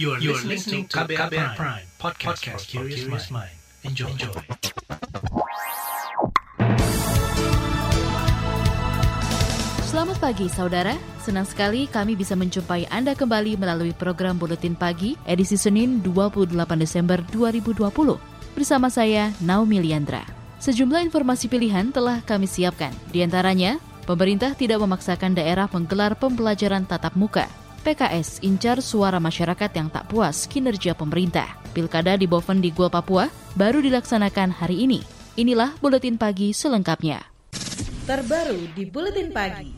You are, you are listening to KBR, KBR Prime, Prime podcast, podcast for curious mind. Enjoy. Enjoy. Selamat pagi saudara, senang sekali kami bisa menjumpai Anda kembali melalui program Buletin Pagi edisi Senin 28 Desember 2020 bersama saya Naomi Liandra. Sejumlah informasi pilihan telah kami siapkan, di antaranya pemerintah tidak memaksakan daerah menggelar pembelajaran tatap muka PKS incar suara masyarakat yang tak puas kinerja pemerintah. Pilkada di Boven di Gua Papua baru dilaksanakan hari ini. Inilah Buletin Pagi selengkapnya. Terbaru di Buletin Pagi.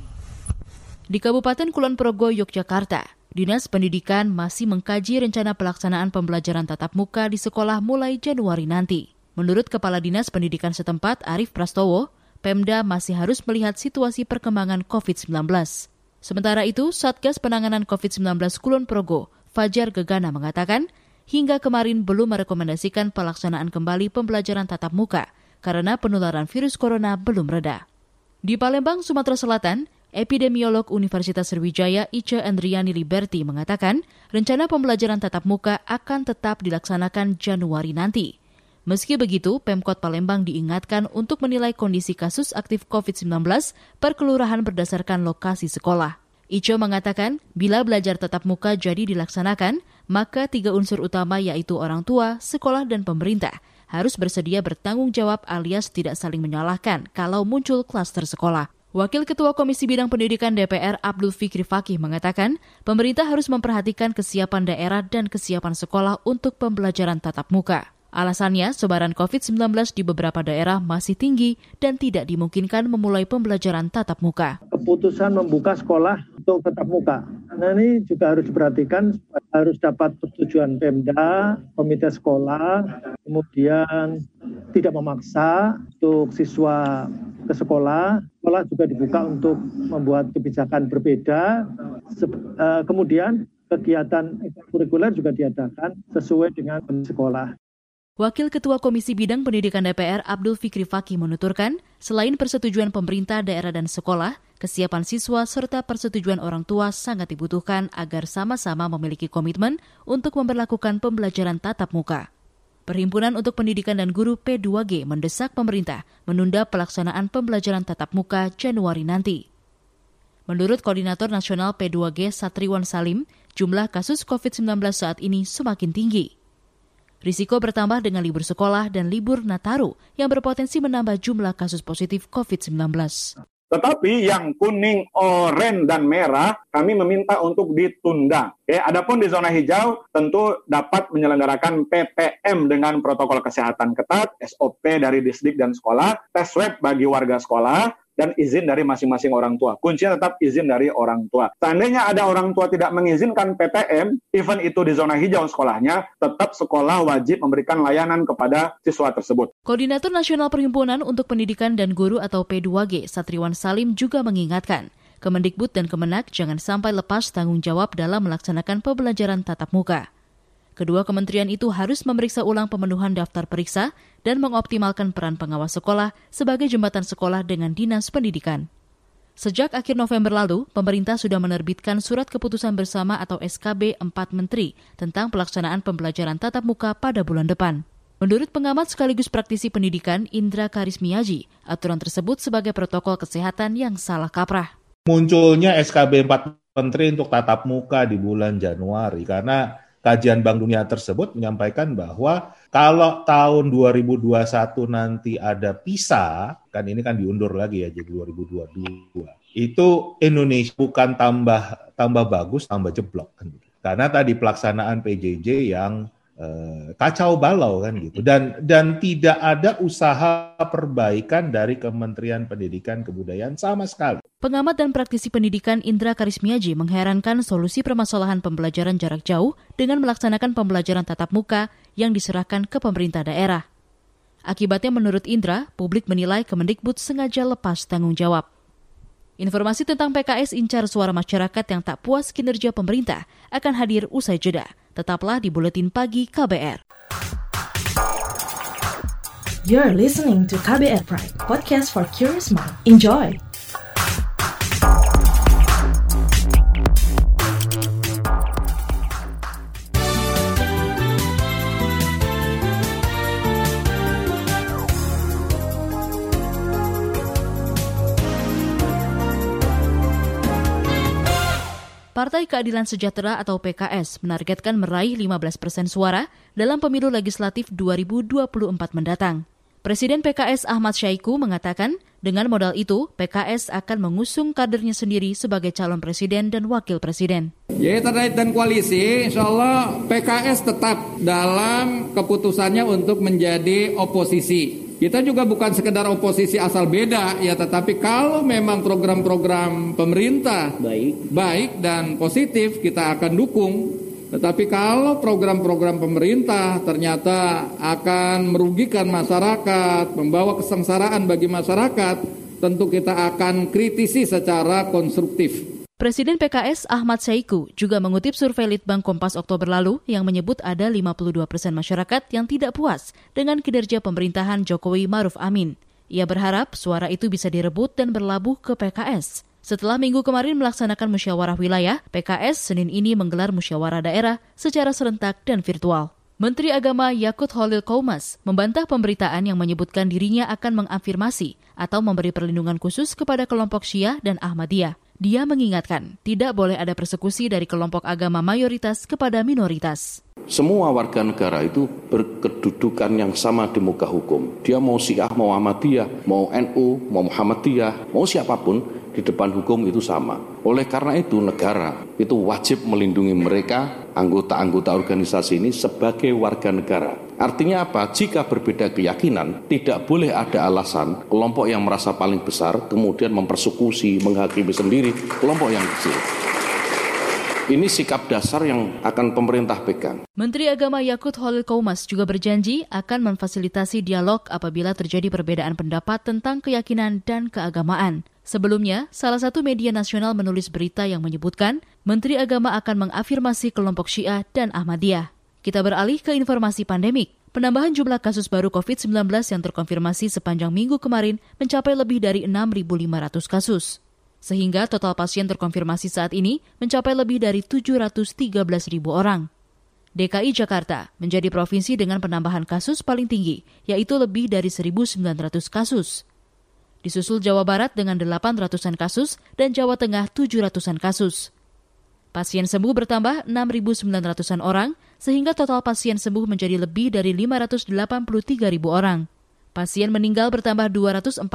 Di Kabupaten Kulon Progo, Yogyakarta, Dinas Pendidikan masih mengkaji rencana pelaksanaan pembelajaran tatap muka di sekolah mulai Januari nanti. Menurut Kepala Dinas Pendidikan setempat, Arif Prastowo, Pemda masih harus melihat situasi perkembangan COVID-19. Sementara itu, Satgas Penanganan COVID-19 Kulon Progo, Fajar Gegana mengatakan, hingga kemarin belum merekomendasikan pelaksanaan kembali pembelajaran tatap muka karena penularan virus corona belum reda. Di Palembang, Sumatera Selatan, epidemiolog Universitas Sriwijaya Ica Andriani Liberti mengatakan, rencana pembelajaran tatap muka akan tetap dilaksanakan Januari nanti. Meski begitu, Pemkot Palembang diingatkan untuk menilai kondisi kasus aktif COVID-19 per kelurahan berdasarkan lokasi sekolah. Ico mengatakan, bila belajar tatap muka jadi dilaksanakan, maka tiga unsur utama yaitu orang tua, sekolah, dan pemerintah harus bersedia bertanggung jawab alias tidak saling menyalahkan kalau muncul klaster sekolah. Wakil Ketua Komisi Bidang Pendidikan DPR Abdul Fikri Fakih mengatakan, pemerintah harus memperhatikan kesiapan daerah dan kesiapan sekolah untuk pembelajaran tatap muka. Alasannya, sebaran COVID-19 di beberapa daerah masih tinggi dan tidak dimungkinkan memulai pembelajaran tatap muka. Keputusan membuka sekolah untuk tatap muka. Nah ini juga harus diperhatikan, harus dapat persetujuan Pemda, komite sekolah, kemudian tidak memaksa untuk siswa ke sekolah. Sekolah juga dibuka untuk membuat kebijakan berbeda. Eh, kemudian kegiatan kurikuler juga diadakan sesuai dengan sekolah. Wakil Ketua Komisi Bidang Pendidikan DPR Abdul Fikri Fakih menuturkan, selain persetujuan pemerintah daerah dan sekolah, kesiapan siswa serta persetujuan orang tua sangat dibutuhkan agar sama-sama memiliki komitmen untuk memperlakukan pembelajaran tatap muka. Perhimpunan untuk Pendidikan dan Guru P2G mendesak pemerintah menunda pelaksanaan pembelajaran tatap muka Januari nanti. Menurut Koordinator Nasional P2G Satriwan Salim, jumlah kasus COVID-19 saat ini semakin tinggi. Risiko bertambah dengan libur sekolah dan libur Nataru yang berpotensi menambah jumlah kasus positif COVID-19. Tetapi yang kuning, oranye, dan merah kami meminta untuk ditunda. Oke, adapun di zona hijau tentu dapat menyelenggarakan PPM dengan protokol kesehatan ketat, SOP dari distrik dan sekolah, tes swab bagi warga sekolah, dan izin dari masing-masing orang tua. Kuncinya tetap izin dari orang tua. Seandainya ada orang tua tidak mengizinkan PTM, even itu di zona hijau sekolahnya, tetap sekolah wajib memberikan layanan kepada siswa tersebut. Koordinator Nasional Perhimpunan untuk Pendidikan dan Guru atau P2G, Satriwan Salim juga mengingatkan, Kemendikbud dan Kemenak jangan sampai lepas tanggung jawab dalam melaksanakan pembelajaran tatap muka. Kedua kementerian itu harus memeriksa ulang pemenuhan daftar periksa dan mengoptimalkan peran pengawas sekolah sebagai jembatan sekolah dengan dinas pendidikan. Sejak akhir November lalu, pemerintah sudah menerbitkan surat keputusan bersama atau SKB 4 Menteri tentang pelaksanaan pembelajaran tatap muka pada bulan depan. Menurut pengamat sekaligus praktisi pendidikan Indra Karismiaji, aturan tersebut sebagai protokol kesehatan yang salah kaprah. Munculnya SKB 4 Menteri untuk tatap muka di bulan Januari karena kajian Bank Dunia tersebut menyampaikan bahwa kalau tahun 2021 nanti ada PISA, kan ini kan diundur lagi ya jadi 2022. Itu Indonesia bukan tambah tambah bagus, tambah jeblok kan. Karena tadi pelaksanaan PJJ yang Eh, kacau balau kan gitu dan dan tidak ada usaha perbaikan dari Kementerian Pendidikan Kebudayaan sama sekali. Pengamat dan praktisi pendidikan Indra Karismiaji mengherankan solusi permasalahan pembelajaran jarak jauh dengan melaksanakan pembelajaran tatap muka yang diserahkan ke pemerintah daerah. Akibatnya menurut Indra, publik menilai Kemendikbud sengaja lepas tanggung jawab. Informasi tentang PKS incar suara masyarakat yang tak puas kinerja pemerintah akan hadir usai jeda. Tetaplah di Buletin Pagi KBR. You're listening to KBR Pride, podcast for curious mind. Enjoy! Partai Keadilan Sejahtera atau PKS menargetkan meraih 15 persen suara dalam pemilu legislatif 2024 mendatang. Presiden PKS Ahmad Syaiqo mengatakan, dengan modal itu, PKS akan mengusung kadernya sendiri sebagai calon presiden dan wakil presiden. Ya terkait dan koalisi, insya Allah PKS tetap dalam keputusannya untuk menjadi oposisi. Kita juga bukan sekedar oposisi asal beda ya, tetapi kalau memang program-program pemerintah baik, baik dan positif kita akan dukung tetapi kalau program-program pemerintah ternyata akan merugikan masyarakat, membawa kesengsaraan bagi masyarakat, tentu kita akan kritisi secara konstruktif. Presiden PKS Ahmad Saiku juga mengutip survei Litbang Kompas Oktober lalu yang menyebut ada 52 persen masyarakat yang tidak puas dengan kinerja pemerintahan Jokowi Maruf Amin. Ia berharap suara itu bisa direbut dan berlabuh ke PKS. Setelah minggu kemarin melaksanakan musyawarah wilayah, PKS Senin ini menggelar musyawarah daerah secara serentak dan virtual. Menteri Agama Yakut Holil Kaumas membantah pemberitaan yang menyebutkan dirinya akan mengafirmasi atau memberi perlindungan khusus kepada kelompok Syiah dan Ahmadiyah. Dia mengingatkan, tidak boleh ada persekusi dari kelompok agama mayoritas kepada minoritas. Semua warga negara itu berkedudukan yang sama di muka hukum. Dia mau Syiah, mau Ahmadiyah, mau NU, mau Muhammadiyah, mau siapa pun, di depan hukum itu sama. Oleh karena itu negara itu wajib melindungi mereka anggota-anggota organisasi ini sebagai warga negara. Artinya apa? Jika berbeda keyakinan, tidak boleh ada alasan kelompok yang merasa paling besar kemudian mempersekusi, menghakimi sendiri kelompok yang kecil. Ini sikap dasar yang akan pemerintah pegang. Menteri Agama Yakut Holil Kaumas juga berjanji akan memfasilitasi dialog apabila terjadi perbedaan pendapat tentang keyakinan dan keagamaan. Sebelumnya, salah satu media nasional menulis berita yang menyebutkan Menteri Agama akan mengafirmasi kelompok Syiah dan Ahmadiyah. Kita beralih ke informasi pandemik. Penambahan jumlah kasus baru COVID-19 yang terkonfirmasi sepanjang minggu kemarin mencapai lebih dari 6.500 kasus. Sehingga total pasien terkonfirmasi saat ini mencapai lebih dari 713.000 orang. DKI Jakarta menjadi provinsi dengan penambahan kasus paling tinggi, yaitu lebih dari 1.900 kasus. Disusul Jawa Barat dengan 800-an kasus dan Jawa Tengah 700-an kasus. Pasien sembuh bertambah 6.900-an orang, sehingga total pasien sembuh menjadi lebih dari 583.000 orang. Pasien meninggal bertambah 243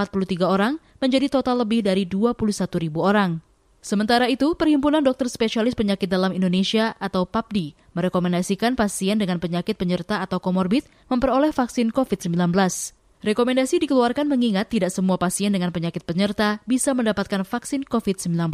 orang, menjadi total lebih dari 21.000 orang. Sementara itu, Perhimpunan Dokter Spesialis Penyakit Dalam Indonesia atau PAPDI merekomendasikan pasien dengan penyakit penyerta atau komorbid memperoleh vaksin COVID-19. Rekomendasi dikeluarkan mengingat tidak semua pasien dengan penyakit penyerta bisa mendapatkan vaksin COVID-19.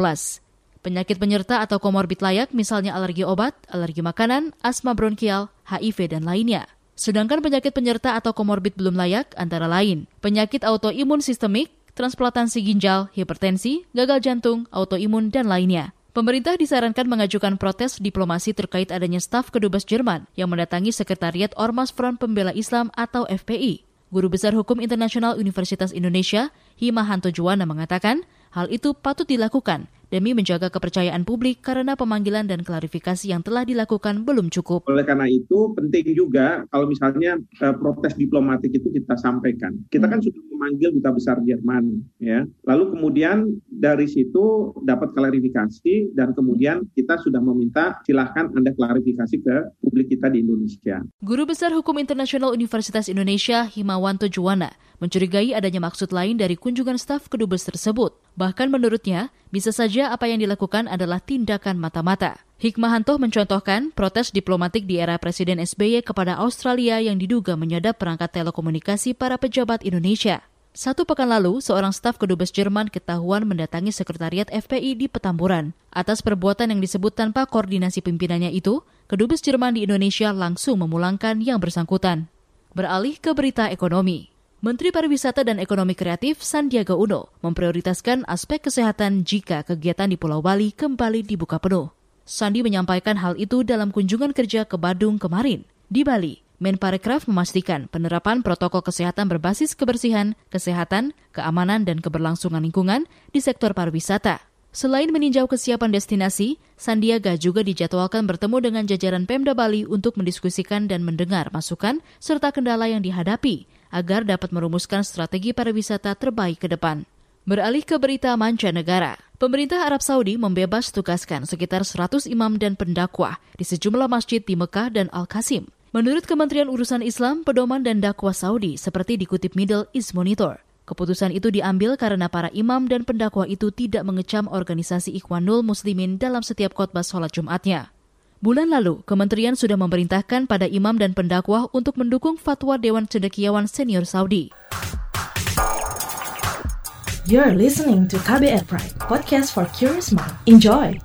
Penyakit penyerta atau komorbid layak misalnya alergi obat, alergi makanan, asma bronkial, HIV, dan lainnya. Sedangkan penyakit penyerta atau komorbid belum layak antara lain penyakit autoimun sistemik, transplantasi ginjal, hipertensi, gagal jantung, autoimun, dan lainnya. Pemerintah disarankan mengajukan protes diplomasi terkait adanya staf kedubes Jerman yang mendatangi Sekretariat Ormas Front Pembela Islam atau FPI. Guru Besar Hukum Internasional Universitas Indonesia, Himahanto Juwana mengatakan, hal itu patut dilakukan demi menjaga kepercayaan publik karena pemanggilan dan klarifikasi yang telah dilakukan belum cukup. Oleh karena itu penting juga kalau misalnya uh, protes diplomatik itu kita sampaikan. Kita kan hmm. sudah memanggil duta besar Jerman, ya. Lalu kemudian dari situ dapat klarifikasi dan kemudian kita sudah meminta silahkan anda klarifikasi ke publik kita di Indonesia. Guru Besar Hukum Internasional Universitas Indonesia Himawanto Juwana mencurigai adanya maksud lain dari kunjungan staf kedubes tersebut. Bahkan menurutnya, bisa saja apa yang dilakukan adalah tindakan mata-mata. Hikmahanto mencontohkan protes diplomatik di era Presiden SBY kepada Australia yang diduga menyadap perangkat telekomunikasi para pejabat Indonesia. Satu pekan lalu, seorang staf kedubes Jerman ketahuan mendatangi sekretariat FPI di Petamburan. Atas perbuatan yang disebut tanpa koordinasi pimpinannya itu, kedubes Jerman di Indonesia langsung memulangkan yang bersangkutan. Beralih ke berita ekonomi. Menteri Pariwisata dan Ekonomi Kreatif Sandiaga Uno memprioritaskan aspek kesehatan jika kegiatan di Pulau Bali kembali dibuka penuh. Sandi menyampaikan hal itu dalam kunjungan kerja ke Badung kemarin. Di Bali, Menparekraf memastikan penerapan protokol kesehatan berbasis kebersihan, kesehatan, keamanan, dan keberlangsungan lingkungan di sektor pariwisata. Selain meninjau kesiapan destinasi, Sandiaga juga dijadwalkan bertemu dengan jajaran Pemda Bali untuk mendiskusikan dan mendengar masukan serta kendala yang dihadapi agar dapat merumuskan strategi pariwisata terbaik ke depan. Beralih ke berita mancanegara, pemerintah Arab Saudi membebas tugaskan sekitar 100 imam dan pendakwah di sejumlah masjid di Mekah dan Al-Qasim. Menurut Kementerian Urusan Islam, pedoman dan dakwah Saudi seperti dikutip Middle East Monitor. Keputusan itu diambil karena para imam dan pendakwah itu tidak mengecam organisasi Ikhwanul Muslimin dalam setiap khotbah sholat Jumatnya. Bulan lalu, kementerian sudah memerintahkan pada imam dan pendakwah untuk mendukung fatwa Dewan Cendekiawan Senior Saudi. You're listening to KBR Pride, podcast for curious mind. Enjoy!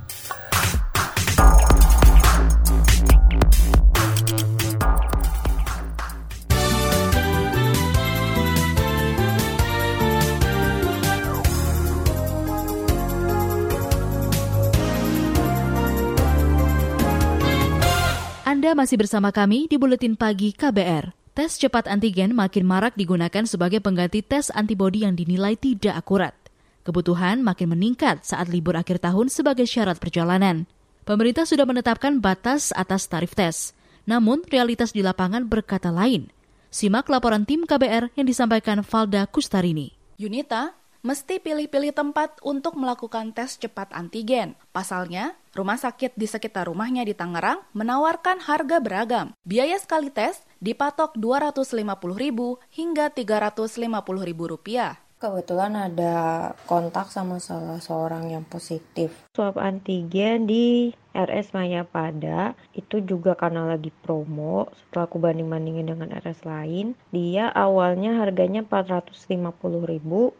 Anda masih bersama kami di Buletin Pagi KBR. Tes cepat antigen makin marak digunakan sebagai pengganti tes antibodi yang dinilai tidak akurat. Kebutuhan makin meningkat saat libur akhir tahun sebagai syarat perjalanan. Pemerintah sudah menetapkan batas atas tarif tes. Namun, realitas di lapangan berkata lain. Simak laporan tim KBR yang disampaikan Valda Kustarini. Yunita, mesti pilih-pilih tempat untuk melakukan tes cepat antigen. Pasalnya, rumah sakit di sekitar rumahnya di Tangerang menawarkan harga beragam. Biaya sekali tes dipatok Rp250.000 hingga Rp350.000. Kebetulan ada kontak sama salah seorang yang positif. Swab antigen di RS Mayapada itu juga karena lagi promo setelah aku banding-bandingin dengan RS lain dia awalnya harganya 450.000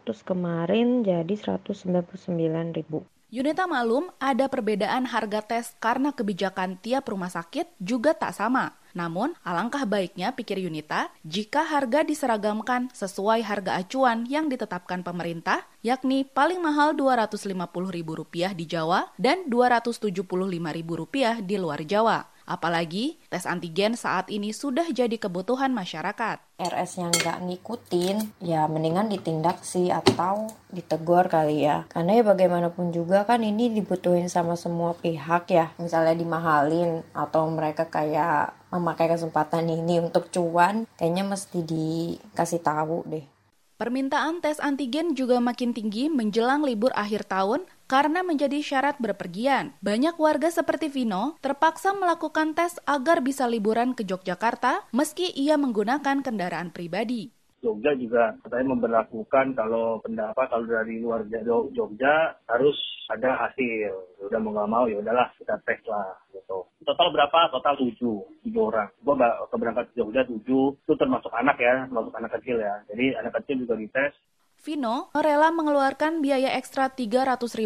terus kemarin jadi 199.000 Yunita malum ada perbedaan harga tes karena kebijakan tiap rumah sakit juga tak sama. Namun, alangkah baiknya pikir Yunita jika harga diseragamkan sesuai harga acuan yang ditetapkan pemerintah, yakni paling mahal Rp250.000 di Jawa dan Rp275.000 di luar Jawa. Apalagi tes antigen saat ini sudah jadi kebutuhan masyarakat. RS yang nggak ngikutin, ya mendingan ditindak sih atau ditegur kali ya. Karena ya bagaimanapun juga kan ini dibutuhin sama semua pihak ya. Misalnya dimahalin atau mereka kayak memakai kesempatan ini untuk cuan, kayaknya mesti dikasih tahu deh. Permintaan tes antigen juga makin tinggi menjelang libur akhir tahun karena menjadi syarat berpergian. Banyak warga seperti Vino terpaksa melakukan tes agar bisa liburan ke Yogyakarta meski ia menggunakan kendaraan pribadi. Jogja juga katanya memperlakukan kalau pendapat kalau dari luar Jogja harus ada hasil. Udah mau nggak mau ya udahlah kita tes lah gitu. Total berapa? Total tujuh, tujuh orang. Gua keberangkat ke Jogja tujuh, itu termasuk anak ya, termasuk anak kecil ya. Jadi anak kecil juga dites. Vino rela mengeluarkan biaya ekstra Rp300.000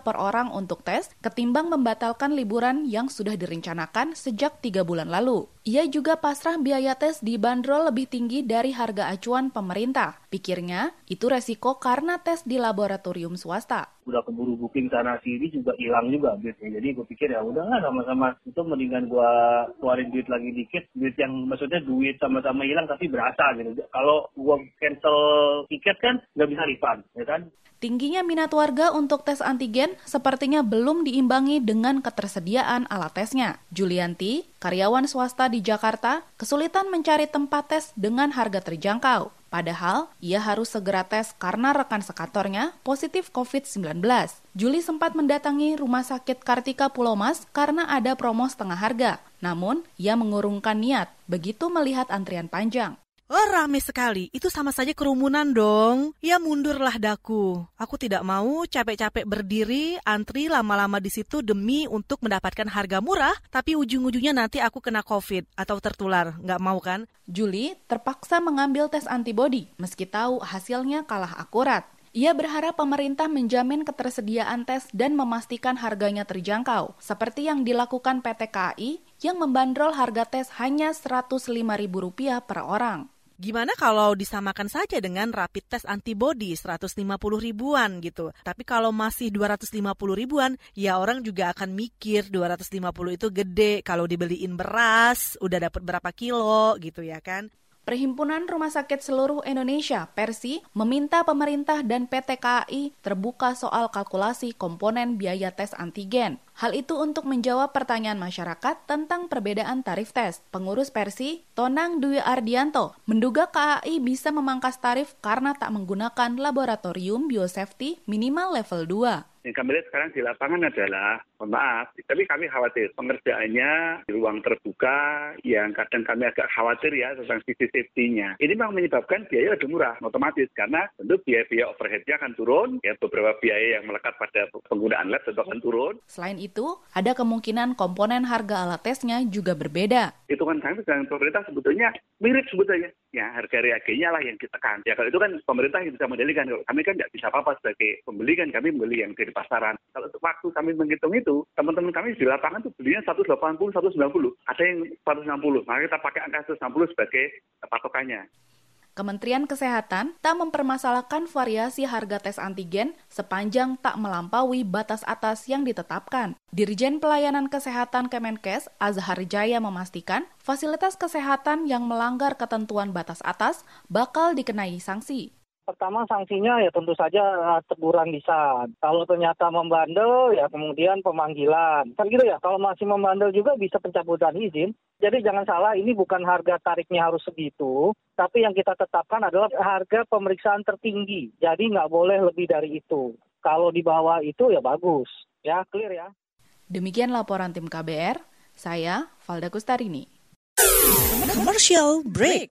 per orang untuk tes ketimbang membatalkan liburan yang sudah direncanakan sejak tiga bulan lalu. Ia juga pasrah biaya tes dibanderol lebih tinggi dari harga acuan pemerintah. Pikirnya, itu resiko karena tes di laboratorium swasta. Udah keburu booking sana sini juga hilang juga duitnya. Jadi gue pikir ya udahlah sama-sama itu mendingan gue keluarin duit lagi dikit. Duit yang maksudnya duit sama-sama hilang tapi berasa gitu. Kalau gue cancel tiket kan nggak bisa refund, ya kan? Tingginya minat warga untuk tes antigen sepertinya belum diimbangi dengan ketersediaan alat tesnya. Julianti, karyawan swasta di Jakarta, kesulitan mencari tempat tes dengan harga terjangkau. Padahal, ia harus segera tes karena rekan sekantornya positif COVID-19. Juli sempat mendatangi Rumah Sakit Kartika Pulau Mas karena ada promo setengah harga. Namun, ia mengurungkan niat begitu melihat antrian panjang. Oh, rame sekali. Itu sama saja kerumunan dong. Ya mundurlah daku. Aku tidak mau capek-capek berdiri, antri lama-lama di situ demi untuk mendapatkan harga murah, tapi ujung-ujungnya nanti aku kena COVID atau tertular. Nggak mau kan? Juli terpaksa mengambil tes antibodi, meski tahu hasilnya kalah akurat. Ia berharap pemerintah menjamin ketersediaan tes dan memastikan harganya terjangkau, seperti yang dilakukan PT KAI yang membandrol harga tes hanya Rp105.000 per orang. Gimana kalau disamakan saja dengan rapid test antibody 150 ribuan gitu. Tapi kalau masih 250 ribuan, ya orang juga akan mikir 250 itu gede. Kalau dibeliin beras, udah dapat berapa kilo gitu ya kan. Perhimpunan Rumah Sakit Seluruh Indonesia Persi meminta pemerintah dan PT KAI terbuka soal kalkulasi komponen biaya tes antigen. Hal itu untuk menjawab pertanyaan masyarakat tentang perbedaan tarif tes. Pengurus Persi, Tonang Dwi Ardianto, menduga KAI bisa memangkas tarif karena tak menggunakan laboratorium biosafety minimal level 2. Yang kami lihat sekarang di lapangan adalah, mohon maaf, tapi kami khawatir pengerjaannya di ruang terbuka yang kadang kami agak khawatir ya tentang sisi safety-nya. Ini memang menyebabkan biaya lebih murah otomatis karena tentu biaya-biaya overhead-nya akan turun, ya beberapa biaya yang melekat pada penggunaan lab tentu akan turun. Selain itu, ada kemungkinan komponen harga alat tesnya juga berbeda. Itu kan kami dengan pemerintah sebetulnya mirip sebetulnya. Ya, harga reagennya lah yang kita kan. Ya kalau itu kan pemerintah yang bisa mendalikan. Kami kan tidak bisa apa-apa sebagai pembeli kan kami membeli yang dari pasaran. Kalau waktu kami menghitung itu, teman-teman kami di lapangan tuh belinya 180, 190. Ada yang 160. Maka kita pakai angka 160 sebagai patokannya. Kementerian Kesehatan tak mempermasalahkan variasi harga tes antigen sepanjang tak melampaui batas atas yang ditetapkan. Dirjen Pelayanan Kesehatan Kemenkes, Azhar Jaya memastikan fasilitas kesehatan yang melanggar ketentuan batas atas bakal dikenai sanksi. Pertama sanksinya ya tentu saja eh, teguran lisan. Kalau ternyata membandel ya kemudian pemanggilan. Kan gitu ya. Kalau masih membandel juga bisa pencabutan izin. Jadi jangan salah ini bukan harga tarifnya harus segitu. Tapi yang kita tetapkan adalah harga pemeriksaan tertinggi. Jadi nggak boleh lebih dari itu. Kalau di bawah itu ya bagus. Ya clear ya. Demikian laporan tim KBR. Saya Valda Kustarini. Commercial break.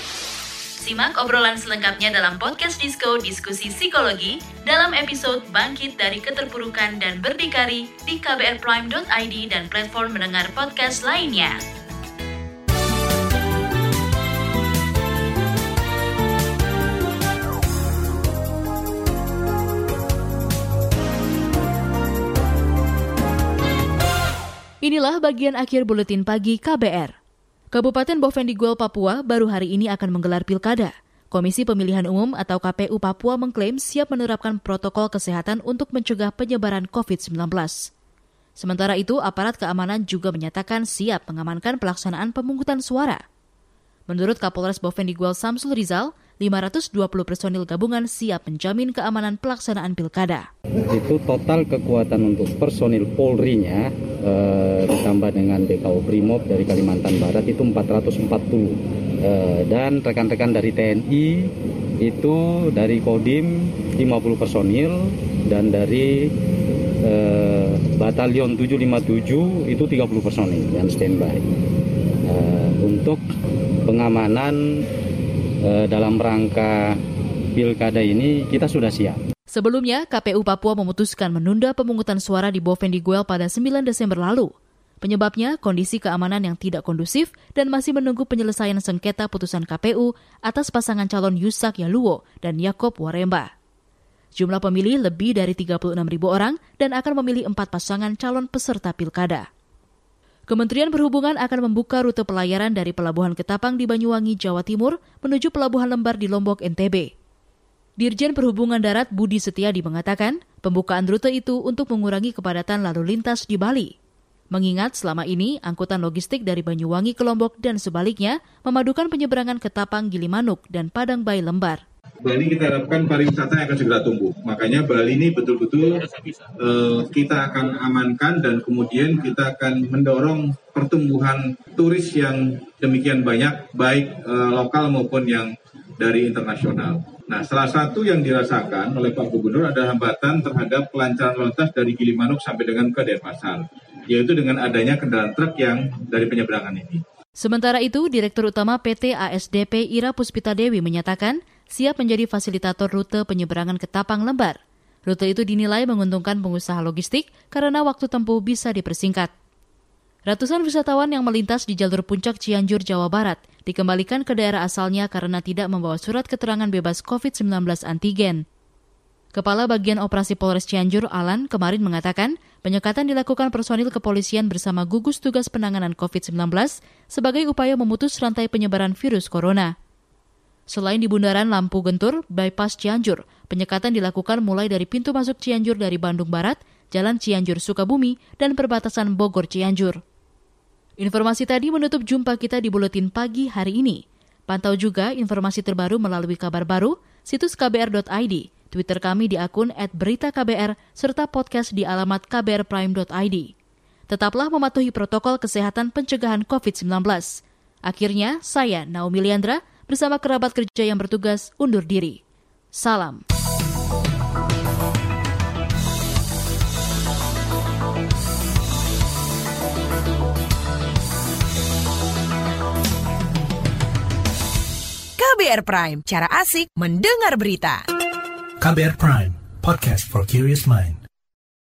Simak obrolan selengkapnya dalam podcast Disko Diskusi Psikologi dalam episode Bangkit dari Keterpurukan dan Berdikari di kbrprime.id dan platform mendengar podcast lainnya. Inilah bagian akhir buletin pagi KBR. Kabupaten Bovendigul, Papua baru hari ini akan menggelar pilkada. Komisi Pemilihan Umum atau KPU Papua mengklaim siap menerapkan protokol kesehatan untuk mencegah penyebaran COVID-19. Sementara itu, aparat keamanan juga menyatakan siap mengamankan pelaksanaan pemungutan suara. Menurut Kapolres Bovendigul Samsul Rizal, 520 personil gabungan siap menjamin keamanan pelaksanaan pilkada. Itu total kekuatan untuk personil Polri-nya eh, ditambah dengan BKO Brimob dari Kalimantan Barat itu 440 eh, dan rekan-rekan dari TNI itu dari Kodim 50 personil. Dan dari eh, Batalion 757 itu 30 personil yang standby. Eh, untuk pengamanan dalam rangka pilkada ini kita sudah siap. Sebelumnya, KPU Papua memutuskan menunda pemungutan suara di Bovendiguel pada 9 Desember lalu. Penyebabnya kondisi keamanan yang tidak kondusif dan masih menunggu penyelesaian sengketa putusan KPU atas pasangan calon Yusak Yaluo dan Yakob Waremba. Jumlah pemilih lebih dari 36 ribu orang dan akan memilih empat pasangan calon peserta pilkada. Kementerian Perhubungan akan membuka rute pelayaran dari Pelabuhan Ketapang di Banyuwangi, Jawa Timur menuju Pelabuhan Lembar di Lombok, NTB. Dirjen Perhubungan Darat Budi Setiadi mengatakan, pembukaan rute itu untuk mengurangi kepadatan lalu lintas di Bali. Mengingat selama ini angkutan logistik dari Banyuwangi ke Lombok dan sebaliknya memadukan penyeberangan Ketapang Gilimanuk dan Padang Bayi Lembar. Bali kita harapkan pariwisata yang akan segera tumbuh. Makanya Bali ini betul-betul uh, kita akan amankan dan kemudian kita akan mendorong pertumbuhan turis yang demikian banyak, baik uh, lokal maupun yang dari internasional. Nah, salah satu yang dirasakan oleh Pak Gubernur adalah hambatan terhadap kelancaran lintas dari Gilimanuk sampai dengan ke Denpasar, yaitu dengan adanya kendaraan truk yang dari penyeberangan ini. Sementara itu, Direktur Utama PT ASDP Ira Puspita Dewi menyatakan siap menjadi fasilitator rute penyeberangan ke Tapang Lembar. Rute itu dinilai menguntungkan pengusaha logistik karena waktu tempuh bisa dipersingkat. Ratusan wisatawan yang melintas di jalur puncak Cianjur, Jawa Barat dikembalikan ke daerah asalnya karena tidak membawa surat keterangan bebas COVID-19 antigen. Kepala Bagian Operasi Polres Cianjur, Alan, kemarin mengatakan penyekatan dilakukan personil kepolisian bersama gugus tugas penanganan COVID-19 sebagai upaya memutus rantai penyebaran virus corona. Selain di Bundaran Lampu Gentur, bypass Cianjur, penyekatan dilakukan mulai dari pintu masuk Cianjur dari Bandung Barat, Jalan Cianjur Sukabumi, dan perbatasan Bogor Cianjur. Informasi tadi menutup jumpa kita di Buletin Pagi hari ini. Pantau juga informasi terbaru melalui kabar baru, situs kbr.id, Twitter kami di akun @beritaKBR, serta podcast di alamat kbrprime.id. Tetaplah mematuhi protokol kesehatan pencegahan COVID-19. Akhirnya, saya Naomi Liandra bersama kerabat kerja yang bertugas undur diri. Salam. KBR Prime, cara asik mendengar berita. KBR Prime, podcast for curious mind.